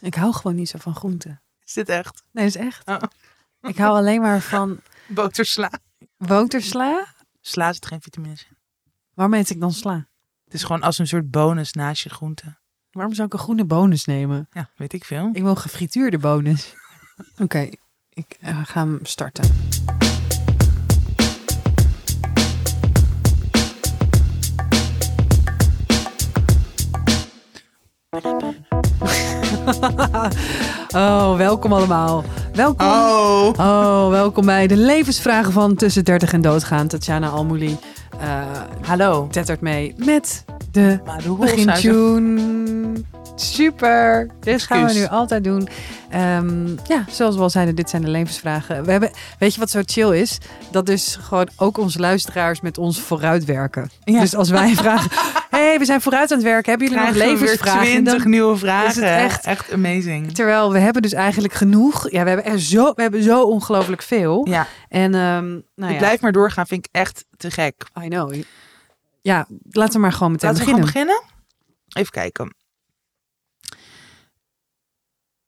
Ik hou gewoon niet zo van groenten. Is dit echt? Nee, is echt. Oh. Ik hou alleen maar van Botersla. botersla. Sla zit geen vitamines in. Waarom eet ik dan sla? Het is gewoon als een soort bonus naast je groente. Waarom zou ik een groene bonus nemen? Ja, weet ik veel. Ik wil een gefrituurde bonus. Oké, ik eh, ga hem starten. oh, welkom allemaal. Welkom. Oh. Oh, welkom bij de levensvragen van Tussen 30 en Doodgaan. Tatjana Almouli eh Hallo. tettert mee met de begintune. Super. Dit gaan we nu altijd doen. Ehm, ja, zoals we al zeiden, dit zijn de levensvragen. We hebben, weet je wat zo chill is? Dat dus gewoon ook onze luisteraars met ons vooruitwerken. Ja. Dus als wij vragen, hey, we zijn vooruit aan het werken. Hebben jullie nog Krijgen levensvragen? 20 Dan- nieuwe vragen. is het echt- echt amazing. Terwijl we hebben dus eigenlijk genoeg. Ja, we hebben er zo, we hebben zo ongelooflijk veel. Ja, En ehm nou ik ja, blijf maar doorgaan. Vind ik echt te gek. I know. Ja, laten we maar gewoon meteen Laten we beginnen. gewoon beginnen? Even kijken.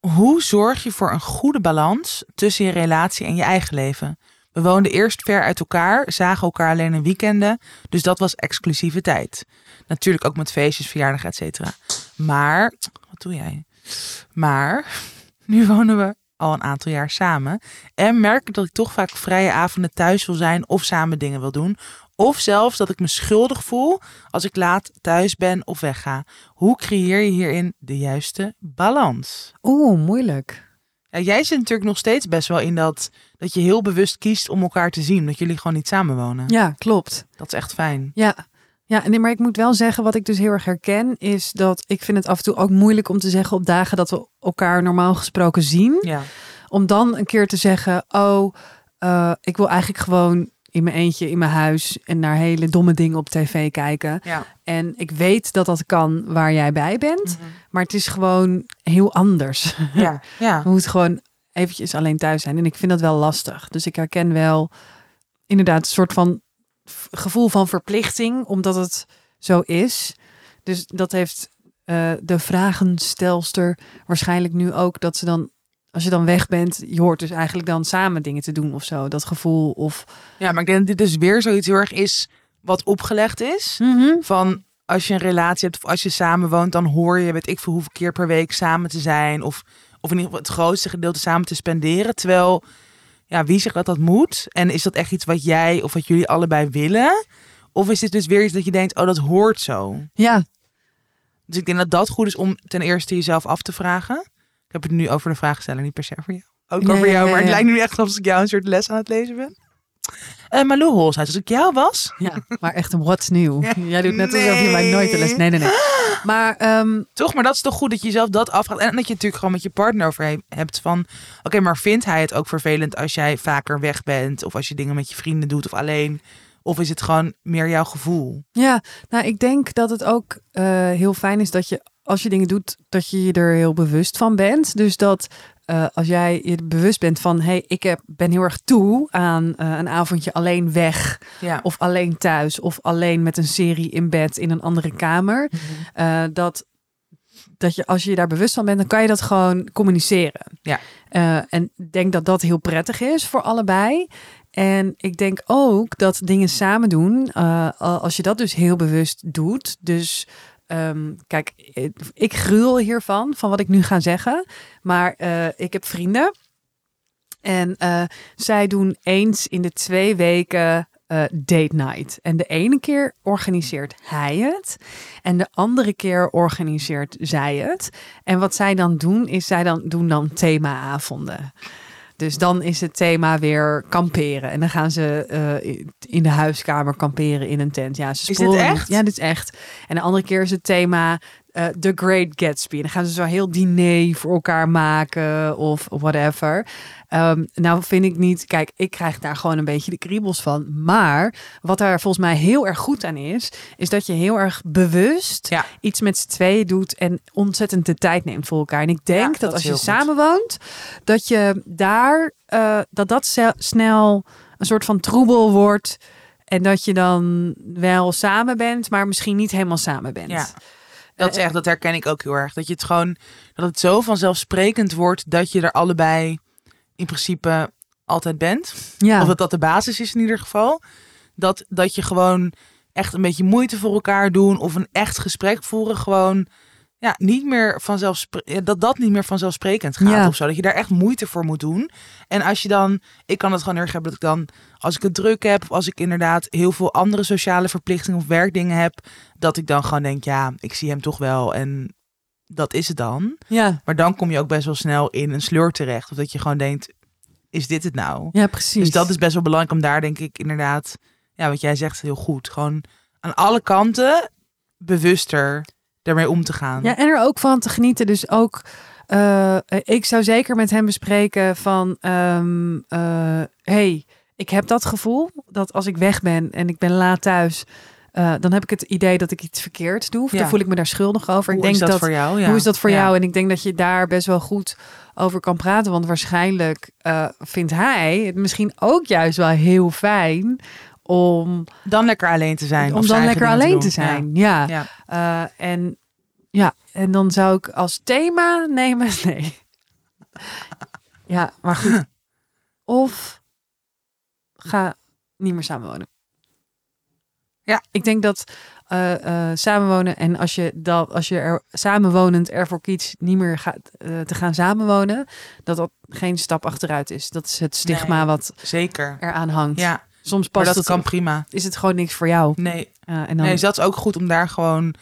Hoe zorg je voor een goede balans tussen je relatie en je eigen leven? We woonden eerst ver uit elkaar, zagen elkaar alleen in weekenden, dus dat was exclusieve tijd. Natuurlijk ook met feestjes, verjaardagen, et cetera. Maar, wat doe jij? Maar, nu wonen we al een aantal jaar samen en merk dat ik toch vaak vrije avonden thuis wil zijn of samen dingen wil doen. Of zelfs dat ik me schuldig voel als ik laat thuis ben of wegga. Hoe creëer je hierin de juiste balans? Oeh, moeilijk. Ja, jij zit natuurlijk nog steeds best wel in dat, dat je heel bewust kiest om elkaar te zien. Dat jullie gewoon niet samenwonen. Ja, klopt. Dat is echt fijn. Ja. Ja, nee, maar ik moet wel zeggen, wat ik dus heel erg herken, is dat ik vind het af en toe ook moeilijk om te zeggen op dagen dat we elkaar normaal gesproken zien. Ja, Om dan een keer te zeggen, oh, eh, ik wil eigenlijk gewoon in mijn eentje in mijn huis en naar hele domme dingen op tv kijken. ja. En ik weet dat dat kan waar jij bij bent, maar het is gewoon heel anders. ja. ja. We moeten gewoon eventjes alleen thuis zijn. En ik vind dat wel lastig. Dus ik herken wel inderdaad een soort van gevoel van verplichting, omdat het zo is. Dus dat heeft eh, de vragenstelster waarschijnlijk nu ook, dat ze dan, als je dan weg bent, je hoort dus eigenlijk dan samen dingen te doen of zo. Dat gevoel of... ja, maar ik denk dat dit dus weer zoiets heel erg is wat opgelegd is. Van als je een relatie hebt of als je samenwoont, dan hoor je, weet ik veel hoeveel keer per week samen te zijn. Of, of in ieder geval het grootste gedeelte samen te spenderen. Terwijl, ja, wie zegt dat dat moet? En is dat echt iets wat jij of wat jullie allebei willen? Of is dit dus weer iets dat je denkt, oh, dat hoort zo? Ja, Dus ik denk dat dat goed is om ten eerste jezelf af te vragen. Ik heb het nu over de vraagsteller, niet per se voor jou. Ook over jou, maar het lijkt nu echt alsof ik jou een soort les aan het lezen ben. Uh, Malou Holshuis, als ik jou was, ja, maar echt een what's nieuw. Jij doet net alsof je mij nooit de les... Nee, nee, nee. Maar ehm, toch, maar dat is toch goed dat je jezelf dat afvraagt. En dat je natuurlijk gewoon met je partner over he- hebt van... Oké, maar vindt hij het ook vervelend als jij vaker weg bent? Of als je dingen met je vrienden doet of alleen? Of is het gewoon meer jouw gevoel? Ja, nou, ik denk dat het ook eh, heel fijn is dat je, als je dingen doet, dat je je er heel bewust van bent. Dus dat eh, als jij je bewust bent van, hé, hey, ik heb, ben heel erg toe aan eh, een avondje alleen weg, Ja. of alleen thuis, of alleen met een serie in bed in een andere kamer, eh, dat, dat je, als je je daar bewust van bent, dan kan je dat gewoon communiceren. Ja. En ik denk dat dat heel prettig is voor allebei. En ik denk ook dat dingen samen doen, als je dat dus heel bewust doet. Dus ehm, kijk, ik- gruwel hiervan, van wat ik nu ga zeggen. Maar eh, ik heb vrienden. En eh, zij doen eens in de twee weken eh, date night. En de ene keer organiseert hij het. En de andere keer organiseert zij het. En wat zij dan doen, is zij dan doen dan themaavonden. Dus dan is het thema weer kamperen. En dan gaan ze eh, in de huiskamer kamperen in een tent. Ja, ze dit sporen echt? niet. Ja, dit is echt. En de andere keer is het thema eh, The Great Gatsby. En dan gaan ze zo heel diner voor elkaar maken of whatever. Ehm, nou vind ik niet, kijk, ik krijg daar gewoon een beetje de kriebels van. Maar wat daar volgens mij heel erg goed aan is, is dat je heel erg bewust Ja. iets met z'n tweeën doet en ontzettend de tijd neemt voor elkaar. En ik denk Ja, dat, dat als je samenwoont, dat je daar, eh, dat dat snel een soort van troebel wordt. En dat je dan wel samen bent, maar misschien niet helemaal samen bent. Ja. Dat is echt, dat herken ik ook heel erg. Dat je het gewoon, dat het zo vanzelfsprekend wordt dat je er allebei in principe altijd bent. ja. Of dat dat de basis is in ieder geval. Dat, dat je gewoon echt een beetje moeite voor elkaar doen of een echt gesprek voeren gewoon ja, niet meer vanzelfsprekend, dat dat niet meer vanzelfsprekend gaat Ja. of zo. Dat je daar echt moeite voor moet doen. En als je dan, ik kan het gewoon erg hebben dat ik dan, als ik het druk heb, of als ik inderdaad heel veel andere sociale verplichtingen of werkdingen heb, dat ik dan gewoon denk, ja, ik zie hem toch wel en dat is het dan. ja. Maar dan kom je ook best wel snel in een sleur terecht. Of dat je gewoon denkt, is dit het nou? ja, precies. Dus dat is best wel belangrijk om daar denk ik inderdaad, ja, wat jij zegt heel goed, gewoon aan alle kanten bewuster ermee om te gaan. Ja, en er ook van te genieten. Dus ook, eh, ik zou zeker met hem bespreken van, ehm, eh, hey, ik heb dat gevoel dat als ik weg ben en ik ben laat thuis, eh, dan heb ik het idee dat ik iets verkeerd doe. Of Ja. dan voel ik me daar schuldig over. Hoe ik denk is dat, dat, voor jou? Ja. hoe is dat voor Ja. jou? En ik denk dat je daar best wel goed over kan praten. Want waarschijnlijk vindt hij het misschien ook juist wel heel fijn om, Dan lekker alleen te zijn. om dan lekker alleen te zijn. Ja. Ja. Eh, en ja, en dan zou ik als thema nemen. Nee. Ja, maar goed. Of ga niet meer samenwonen. Ja. Ik denk dat eh, eh, samenwonen en als je dat als je er samenwonend ervoor kiest niet meer gaat, te gaan samenwonen, dat dat geen stap achteruit is. Dat is het stigma Nee. wat Zeker. eraan hangt. Ja, Soms maar past dat het, kan prima. is het gewoon niks voor jou. Nee, Eh, en dan, nee, dus dat is ook goed om daar gewoon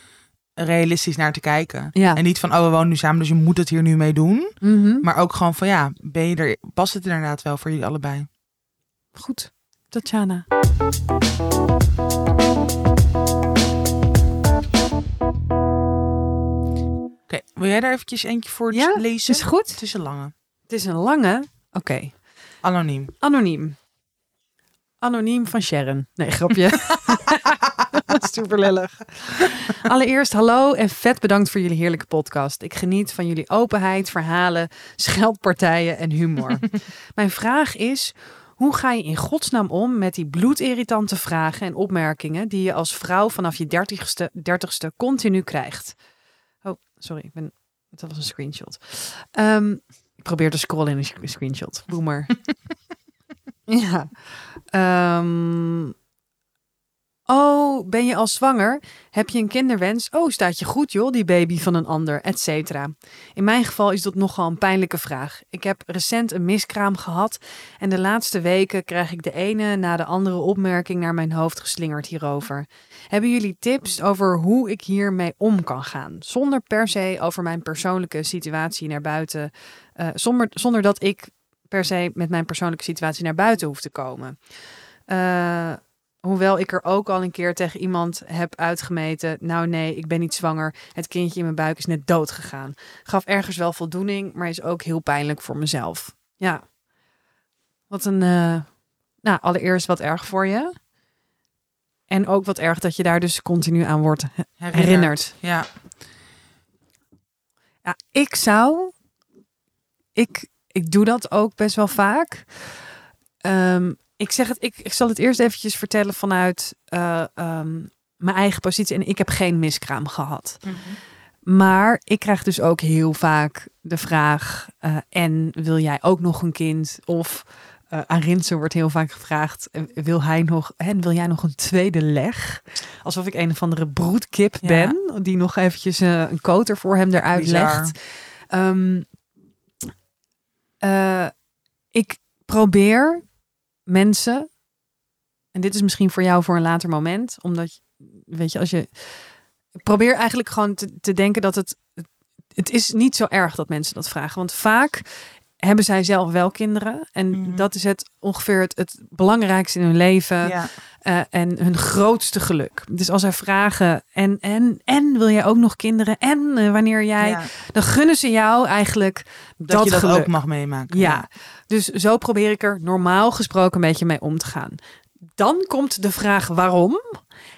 realistisch naar te kijken. ja. En niet van, oh, we wonen nu samen, dus je moet het hier nu mee doen. Mhm. Maar ook gewoon van, ja, ben je er, past het inderdaad wel voor jullie allebei? Goed, Tatjana. Oké, wil jij daar eventjes eentje voor Ja, lezen? Is goed? Het is een lange. Het is een lange. Oké. Anoniem. Anoniem. Anoniem van Sharon. Nee, grapje. Super lullig. Allereerst hallo en vet bedankt voor jullie heerlijke podcast. Ik geniet van jullie openheid, verhalen, scheldpartijen en humor. Mijn vraag is, hoe ga je in godsnaam om met die bloedirritante vragen en opmerkingen die je als vrouw vanaf je dertigste, dertigste continu krijgt? Oh, sorry, ik ben, dat was een screenshot. Ehm, ik probeer te scrollen in een sc- screenshot. Boomer. ja. Ehm, oh, ben je al zwanger? Heb je een kinderwens? Oh, staat je goed joh, die baby van een ander, et cetera. In mijn geval is dat nogal een pijnlijke vraag. Ik heb recent een miskraam gehad en de laatste weken krijg ik de ene na de andere opmerking naar mijn hoofd geslingerd hierover. Hebben jullie tips over hoe ik hiermee om kan gaan? Zonder per se over mijn persoonlijke situatie naar buiten. eh, zonder, zonder dat ik per se met mijn persoonlijke situatie naar buiten hoef te komen. Eh, hoewel ik er ook al een keer tegen iemand heb uitgemeten. Nou nee, ik ben niet zwanger. Het kindje in mijn buik is net dood gegaan. Gaf ergens wel voldoening, maar is ook heel pijnlijk voor mezelf. Ja. Wat een. eh, nou, allereerst wat erg voor je. En ook wat erg dat je daar dus continu aan wordt herinnerd. Ja. Ja, ik zou. Ik, ik doe dat ook best wel vaak. Ehm, ik zeg het, ik, ik zal het eerst eventjes vertellen vanuit eh, ehm, mijn eigen positie. En ik heb geen miskraam gehad. Maar ik krijg dus ook heel vaak de vraag: eh, en wil jij ook nog een kind? Of eh, aan Rinsen wordt heel vaak gevraagd: wil hij nog en wil jij nog een tweede leg? Alsof ik een of andere broedkip Ja. ben, die nog eventjes een koter voor hem eruit Bizar. legt. Ehm, eh, ik probeer mensen, en dit is misschien voor jou voor een later moment, omdat weet je, als je ik probeer eigenlijk gewoon te, te denken dat het, het is niet zo erg dat mensen dat vragen, want vaak hebben zij zelf wel kinderen en Mhm. dat is het ongeveer het, het belangrijkste in hun leven ja. Eh, en hun grootste geluk. Dus als zij vragen en en en wil jij ook nog kinderen en eh, wanneer jij, Ja. dan gunnen ze jou eigenlijk dat, Dat, je dat geluk. ook mag meemaken. Ja. Dus zo probeer ik er normaal gesproken een beetje mee om te gaan. Dan komt de vraag waarom.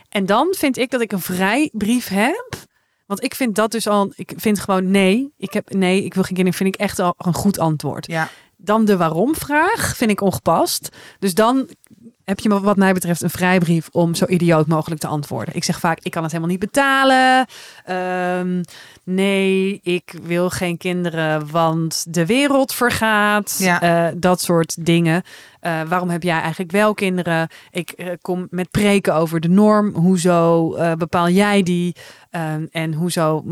En dan vind ik dat ik een vrijbrief heb. Want ik vind dat dus al. Ik vind gewoon nee. Ik heb nee, ik wil geen kinderen. Vind ik echt al een goed antwoord. Ja. Dan de waarom vraag vind ik ongepast. Dus dan heb je wat mij betreft een vrijbrief om zo idioot mogelijk te antwoorden. Ik zeg vaak, ik kan het helemaal niet betalen. Ehm, nee, ik wil geen kinderen, want de wereld vergaat. Ja. Eh, dat soort dingen. Eh, waarom heb jij eigenlijk wel kinderen? Ik eh, kom met preken over de norm. Hoezo bepaal jij die? Ehm, en hoezo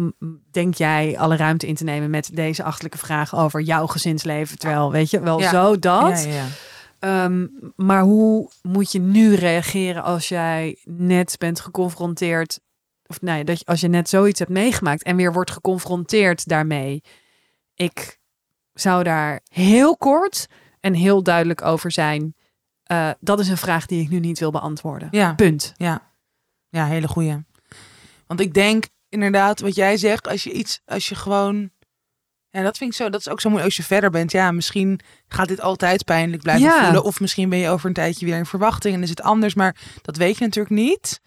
denk jij alle ruimte in te nemen met deze achtelijke vraag over jouw gezinsleven? Terwijl, weet je, wel Ja. zo dat. Ja, Ehm, maar hoe moet je nu reageren als jij net bent geconfronteerd, of ja, dat je, als je net zoiets hebt meegemaakt en weer wordt geconfronteerd daarmee? Ik zou daar heel kort en heel duidelijk over zijn. Eh, dat is een vraag die ik nu niet wil beantwoorden. Ja. Punt. Ja, ja, hele goeie. Want ik denk inderdaad, wat jij zegt, als je iets, als je gewoon. Ja, dat vind ik zo. Dat is ook zo mooi als je verder bent. Ja, misschien gaat dit altijd pijnlijk blijven Ja. voelen. Of misschien ben je over een tijdje weer in verwachting en is het anders. Maar dat weet je natuurlijk niet.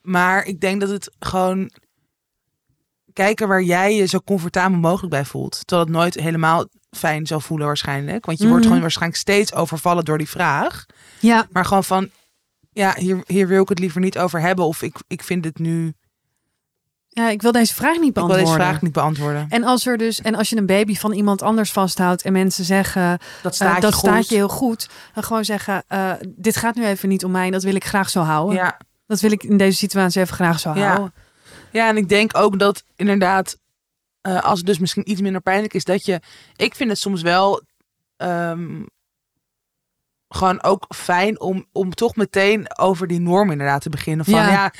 Maar ik denk dat het gewoon kijken waar jij je zo comfortabel mogelijk bij voelt. Terwijl het nooit helemaal fijn zal voelen waarschijnlijk. Want je wordt Mhm. gewoon waarschijnlijk steeds overvallen door die vraag. Ja, Maar gewoon van, ja, hier, hier wil ik het liever niet over hebben. Of ik, ik vind het nu, ja, ik wil deze vraag niet ik wil beantwoorden. deze vraag niet beantwoorden. En als er dus, en als je een baby van iemand anders vasthoudt en mensen zeggen, Dat Eh, staat je dat goed. staat je heel goed. Dan gewoon zeggen, eh, dit gaat nu even niet om mij. en Dat wil ik graag zo houden. Ja, Dat wil ik in deze situatie even graag zo Ja. houden. ja, en ik denk ook dat inderdaad, eh, als het dus misschien iets minder pijnlijk is, dat je, ik vind het soms wel ehm, gewoon ook fijn om, om toch meteen over die norm inderdaad te beginnen. Van ja, Ja.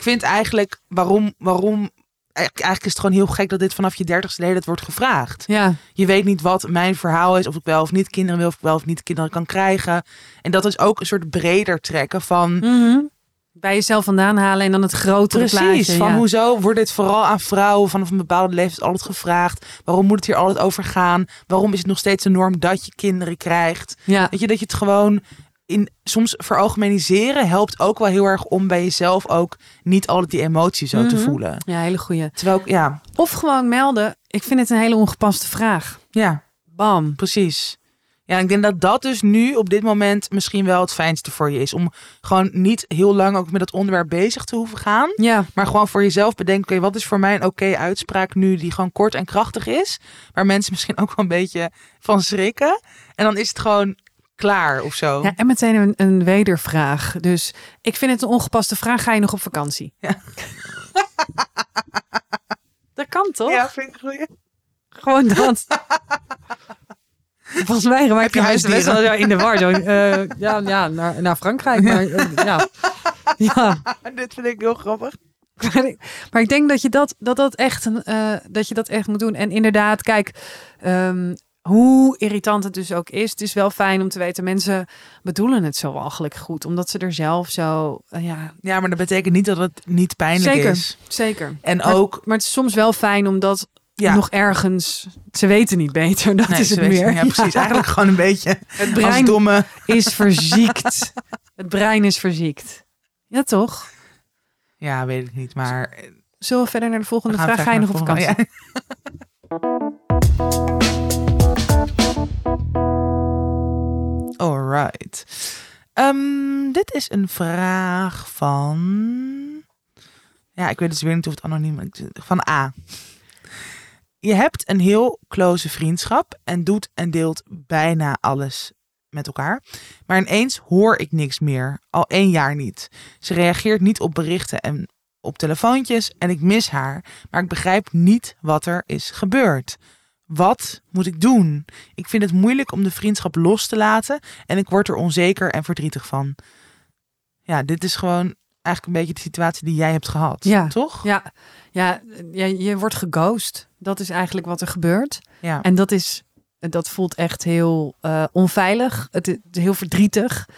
Ik vind eigenlijk, waarom, waarom, eigenlijk is het gewoon heel gek dat dit vanaf je dertigste leeftijd wordt gevraagd. Ja, Je weet niet wat mijn verhaal is, of ik wel of niet kinderen wil, of ik wel of niet kinderen kan krijgen. En dat is ook een soort breder trekken van. Mhm. bij jezelf vandaan halen en dan het grotere Precies, plaatje. van ja. hoezo wordt dit vooral aan vrouwen vanaf een bepaalde leeftijd altijd gevraagd? Waarom moet het hier altijd over gaan? Waarom is het nog steeds de norm dat je kinderen krijgt? Ja, Weet je, dat je het gewoon in soms veralgemeniseren helpt ook wel heel erg om bij jezelf ook niet altijd die emotie zo te Mhm. voelen. ja, hele goeie. Terwijl ja, Of gewoon melden. Ik vind het een hele ongepaste vraag. ja, Bam. Precies. Ja, ik denk dat dat dus nu op dit moment misschien wel het fijnste voor je is. Om gewoon niet heel lang ook met dat onderwerp bezig te hoeven gaan. Ja, Maar gewoon voor jezelf bedenken, oké, wat is voor mij een oké uitspraak nu die gewoon kort en krachtig is. Waar mensen misschien ook wel een beetje van schrikken. En dan is het gewoon klaar of zo. ja en meteen een, een wedervraag. Dus ik vind het een ongepaste vraag. Ga je nog op vakantie? Ja. dat kan toch? vind ik goed. Gewoon dat. Volgens mij Heb je best wel zo in de war. Zo, eh, ja, ja naar, naar Frankrijk. Maar eh, ja. ja. Dit vind ik heel grappig. Maar ik- Maar ik denk dat je dat, dat, dat, echt, een, eh, dat je dat echt moet doen. En inderdaad, kijk, ehm, hoe irritant het dus ook is. Het is wel fijn om te weten, mensen bedoelen het zo walgelijk goed. Omdat ze er zelf zo, eh, ja, Ja, maar dat betekent niet dat het niet pijnlijk Zeker. is. zeker. En Maar- ook, Maar het is soms wel fijn omdat ja, nog ergens, ze weten niet beter. Dat nee, is het meer. Ja, precies. Eigenlijk gewoon een beetje Het als brein domme. is verziekt. Het brein is verziekt. Ja, toch? Ja, weet ik niet, maar Zullen we verder naar de volgende vraag? Ga je nog op de Alright. Ehm, dit is een vraag van. Ja, ik weet dus weer niet of het anoniem is. Van A. Je hebt een heel close vriendschap en doet en deelt bijna alles met elkaar. Maar ineens hoor ik niks meer. Al één jaar niet. Ze reageert niet op berichten en op telefoontjes en ik mis haar. Maar ik begrijp niet wat er is gebeurd. Wat moet ik doen? Ik vind het moeilijk om de vriendschap los te laten en ik word er onzeker en verdrietig van. Ja, dit is gewoon eigenlijk een beetje de situatie die jij hebt gehad. Ja. Toch? Ja, ja, ja, je wordt geghost. Dat is eigenlijk wat er gebeurt. Ja. En dat is, dat voelt echt heel eh, onveilig. Het is heel verdrietig.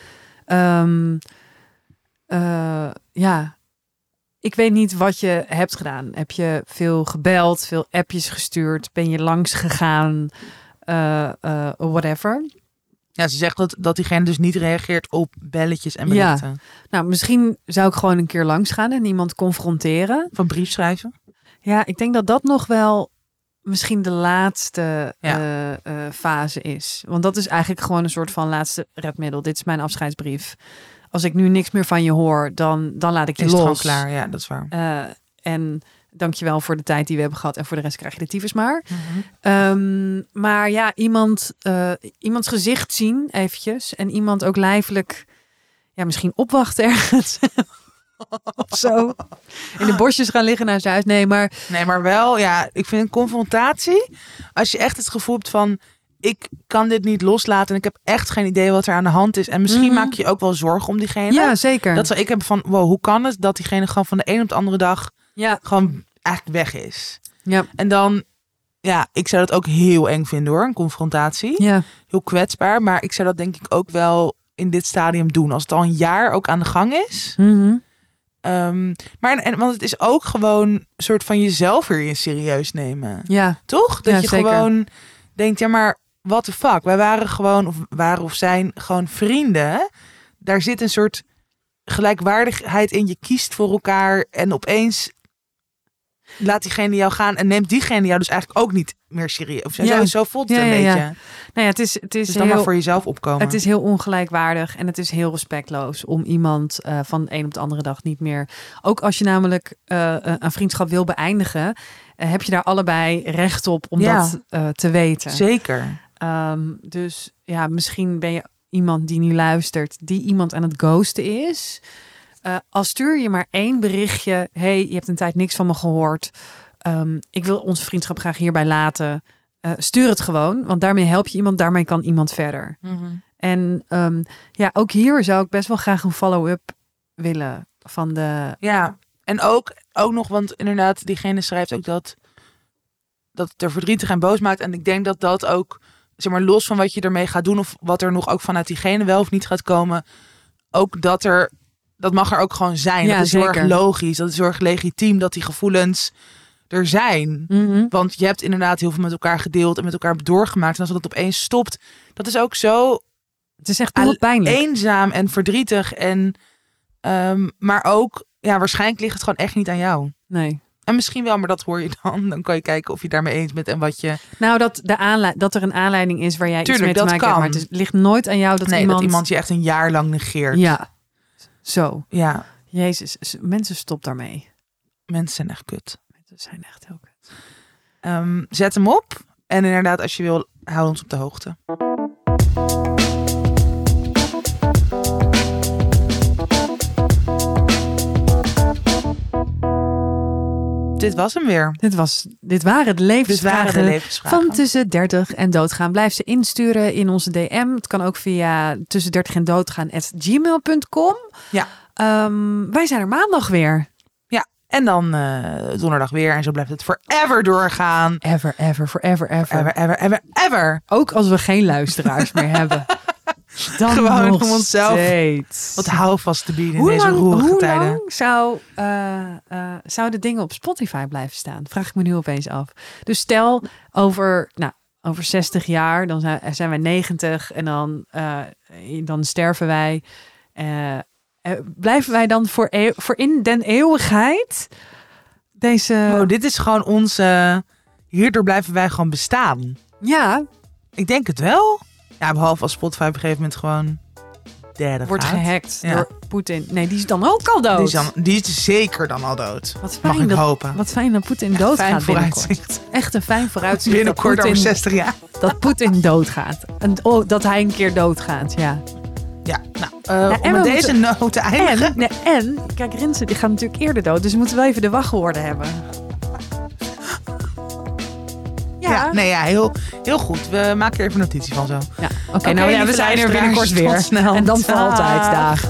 Ehm, eh, ja, ik weet niet wat je hebt gedaan. Heb je veel gebeld, veel appjes gestuurd? Ben je langs gegaan? Eh, eh, whatever. ja, ze zegt dat, dat diegene dus niet reageert op belletjes en Ja. berichten. Nou, misschien zou ik gewoon een keer langs gaan en iemand confronteren. Van brief schrijven. Ja, ik denk dat dat nog wel misschien de laatste Ja. eh, fase is. Want dat is eigenlijk gewoon een soort van laatste redmiddel. Dit is mijn afscheidsbrief. Als ik nu niks meer van je hoor, dan, dan laat ik je Is het los. gewoon klaar? Ja, dat is waar. Eh, en dankjewel voor de tijd die we hebben gehad. En voor de rest krijg je de tyfus maar. Ehm, maar ja, iemand, eh, iemands gezicht zien eventjes. En iemand ook lijfelijk, ja, misschien opwachten ergens. of zo. In de bosjes gaan liggen naar zijn huis. Nee, maar Nee, maar wel, ja, ik vind een confrontatie. Als je echt het gevoel hebt van, ik kan dit niet loslaten en ik heb echt geen idee wat er aan de hand is. En misschien Mhm. maak je ook wel zorgen om diegene. ja, zeker. Dat zou ik hebben van, wow, hoe kan het dat diegene gewoon van de een op de andere dag ja, gewoon eigenlijk weg is? ja, En dan, ja, ik zou dat ook heel eng vinden hoor, een confrontatie. ja, Heel kwetsbaar, maar ik zou dat denk ik ook wel in dit stadium doen. Als het al een jaar ook aan de gang is. Mhm. Ehm, maar en, want het is ook gewoon een soort van jezelf weer in serieus nemen. ja, Toch? Dat Ja, je zeker. gewoon denkt, ja maar what the fuck. Wij waren gewoon, of waren of zijn gewoon vrienden. Daar zit een soort gelijkwaardigheid in. Je kiest voor elkaar en opeens laat diegene jou gaan en neemt diegene jou dus eigenlijk ook niet meer serieus. Of zo, Ja. zo voelt het Ja, een ja, beetje. Nou ja, het is, het is Dus dan maar voor jezelf opkomen. Het is heel ongelijkwaardig en het is heel respectloos om iemand eh, van de een op de andere dag niet meer. Ook als je namelijk eh, een vriendschap wil beëindigen, eh, heb je daar allebei recht op om dat te weten. Zeker. Ehm, dus ja, misschien ben je iemand die nu luistert, die iemand aan het ghosten is. Eh al stuur je maar één berichtje. hey, je hebt een tijd niks van me gehoord. Ehm, ik wil onze vriendschap graag hierbij laten. Eh, stuur het gewoon, want daarmee help je iemand, daarmee kan iemand verder. En ehm, ja, ook hier zou ik best wel graag een follow-up willen van de. Ja, en ook, ook nog, want inderdaad, diegene schrijft ook dat, dat het er verdrietig en boos maakt. En ik denk dat dat ook, zeg maar, los van wat je ermee gaat doen of wat er nog ook vanuit diegene wel of niet gaat komen, ook dat er, dat mag er ook gewoon zijn. Ja, dat is heel erg logisch, dat is heel erg legitiem dat die gevoelens er zijn. Want je hebt inderdaad heel veel met elkaar gedeeld en met elkaar doorgemaakt. En als dat opeens stopt, dat is ook zo Het is echt pijnlijk. eenzaam en verdrietig. En, ehm, maar ook, ja, waarschijnlijk ligt het gewoon echt niet aan jou. Nee. En misschien wel, maar dat hoor je dan. Dan kan je kijken of je daarmee eens bent en wat je... Nou, dat, de dat er een aanleiding is waar jij Tuurlijk, iets mee te dat maken hebt. kan. Maar het ligt nooit aan jou dat, nee, iemand... dat iemand je echt een jaar lang negeert. Ja, zo. Ja, Jezus, mensen stop daarmee. mensen zijn echt kut. Mensen zijn echt heel kut. Ehm, zet hem op. En inderdaad, als je wil, hou ons op de hoogte. Dit was hem weer. Dit, was, dit waren de levensvragen waren de levensvragen. van tussen 30 en doodgaan. Blijf ze insturen in onze DM. Het kan ook via tussen 30 en doodgaan at gmail.com. Ja. Ehm, wij zijn er maandag weer. En dan eh, donderdag weer. En zo blijft het forever doorgaan. Ever, ever, forever, ever. Ever, ever, ever, ever. Ook als we geen luisteraars meer hebben. Dan Gewoon om onszelf steeds. Wat houvast te bieden in hoe deze lang, roerige hoe tijden. lang zou, eh, eh, zouden dingen op Spotify blijven staan? Vraag ik me nu opeens af. Dus stel over, nou, over 60 jaar, dan zijn, zijn wij 90 en dan, eh, dan sterven wij. Eh, eh, blijven wij dan voor, eeuw- voor in den eeuwigheid deze... Oh, dit is gewoon onze... Hierdoor blijven wij gewoon bestaan. ja, Ik denk het wel. Ja, behalve als Spotify op een gegeven moment gewoon derde wordt gaat. gehackt Ja. door Poetin. Nee, die is dan ook al dood. Die is, dan, die is zeker dan al dood. Wat Mag fijn ik dat, hopen. Wat fijn dat Poetin doodgaat Fijn binnenkort. vooruitzicht. Echt een fijn vooruitzicht. Binnenkort over Poetin, 60 jaar. dat Poetin doodgaat. En, oh, dat hij een keer doodgaat, ja. Ja, nou, eh, en om met deze noot te eindigen. En, nee, en, kijk, Rinse die gaat natuurlijk eerder dood. Dus we moeten wel even de wachtwoorden hebben. Ja, nee, ja, heel, heel goed. We maken er even notitie van zo. Ja, Oké, nou ja, we zijn er binnenkort weer. snel. En dan voor altijd. Dag.